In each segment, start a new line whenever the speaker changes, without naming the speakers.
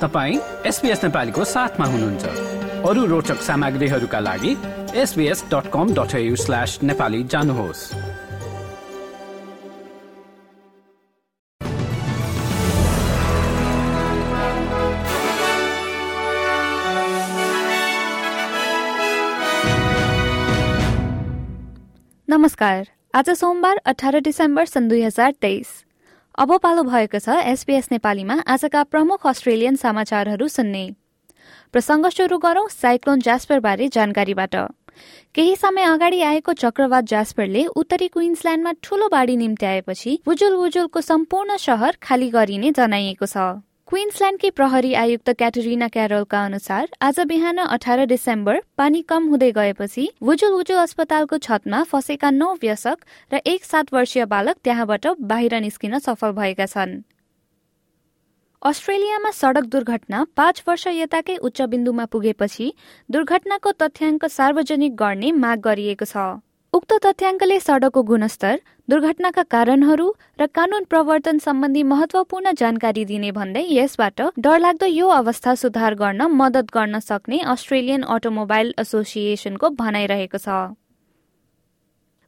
तपाईँ एसपिएस नेपालीको साथमा हुनुहुन्छ। अरू रोचक सामग्रीहरूका लागि SBS dot com dot slash Nepali जानुहोस्।
नमस्कार। आज सोमबार अठार डिसेम्बर सन् दुई हजार तेइस। अब पालो भएको छ एसपीएस नेपालीमा आजका प्रमुख अस्ट्रेलियन समाचारहरू सुन्ने। प्रसङ्ग सुरु गरौं साइक्लोन ज्यास्परबारे जानकारीबाट। केही समय अगाडि आएको चक्रवात ज्यास्परले उत्तरी क्विन्सल्याण्डमा ठूलो बाढी निम्त्याएपछि वुजुल वुजुलको सम्पूर्ण शहर खाली गरिने जनाइएको छ। क्विन्सल्याण्डकी प्रहरी आयुक्त क्याटरिना क्यारोलका अनुसार आज बिहान अठार डिसेम्बर पानी कम हुँदै गएपछि वुजुल वुजुल अस्पतालको छतमा फसेका नौ व्यसक र एक सात वर्षीय बालक त्यहाँबाट बाहिर निस्किन सफल भएका छन्। अस्ट्रेलियामा सड़क दुर्घटना पाँच वर्ष यताकै उच्च बिन्दुमा पुगेपछि दुर्घटनाको तथ्याङ्क सार्वजनिक गर्ने माग गरिएको छ। उक्त तथ्याङ्कले सड़कको गुणस्तर दुर्घटनाका कारणहरू र कानून प्रवर्तन सम्बन्धी महत्वपूर्ण जानकारी दिने भन्दै यसबाट डरलाग्दो यो अवस्था सुधार गर्न मदत गर्न सक्ने अस्ट्रेलियन अटोमोबाइल एसोसिएसनको भनाइरहेको छ।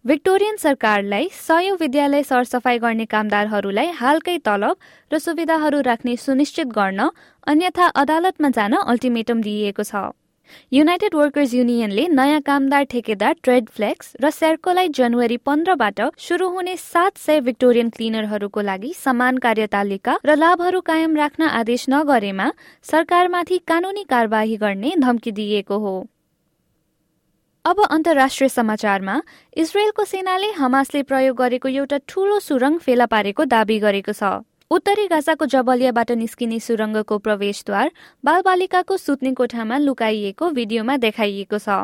भिक्टोरियन सरकारलाई सयौं विद्यालय सरसफाई गर्ने कामदारहरूलाई हालकै तलब र सुविधाहरू राख्ने सुनिश्चित गर्न अन्यथा अदालतमा जान अल्टिमेटम दिइएको छ। युनाइटेड वर्कर्स युनियनले नयाँ कामदार ठेकेदार ट्रेड फ्लेक्स र सेर्कोलाई जनवरी पन्ध्रबाट शुरू हुने सात सय भिक्टोरियन क्लिनरहरूको लागि समान कार्यतालिका र लाभहरू कायम राख्न आदेश नगरेमा सरकारमाथि कानूनी कार्यवाही गर्ने धम्की दिइएको हो। अब अन्तर्राष्ट्रिय समाचारमा इजरायलको सेनाले हमासले प्रयोग गरेको एउटा ठूलो सुरङ फेला पारेको दावी गरेको छ। उत्तरी गाजाको जबलियाबाट निस्किने सुरङ्गको प्रवेशद्वार बालबालिकाको सुत्ने कोठामा लुकाइएको भिडियोमा देखाइएको छ।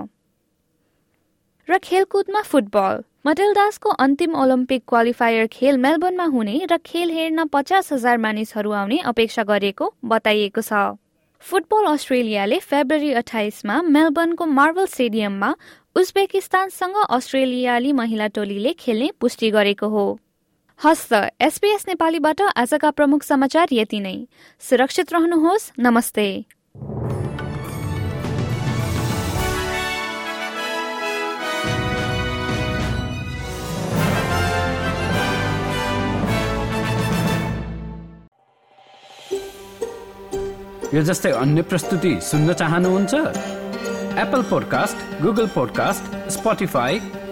र खेलकुदमा फुटबल। मटेलदासको अन्तिम ओलम्पिक क्वालिफायर खेल मेलबर्नमा हुने र खेल हेर्न पचास हजार मानिसहरू आउने अपेक्षा गरेको बताइएको छ। फुटबल अस्ट्रेलियाले फेब्रुअरी अठाइसमा मेलबर्नको मार्बल स्टेडियममा उज्बेकिस्तानसँग अस्ट्रेलियाली महिला टोलीले खेल्ने पुष्टि गरेको हो। हस्त एसपीएस नेपालीबाट आजका प्रमुख समाचार यति नै। सुरक्षित रहनुहोस् नमस्ते।
यो जस्तै अन्य प्रस्तुति सुन्न चाहनुहुन्छ? Apple podcast Google podcast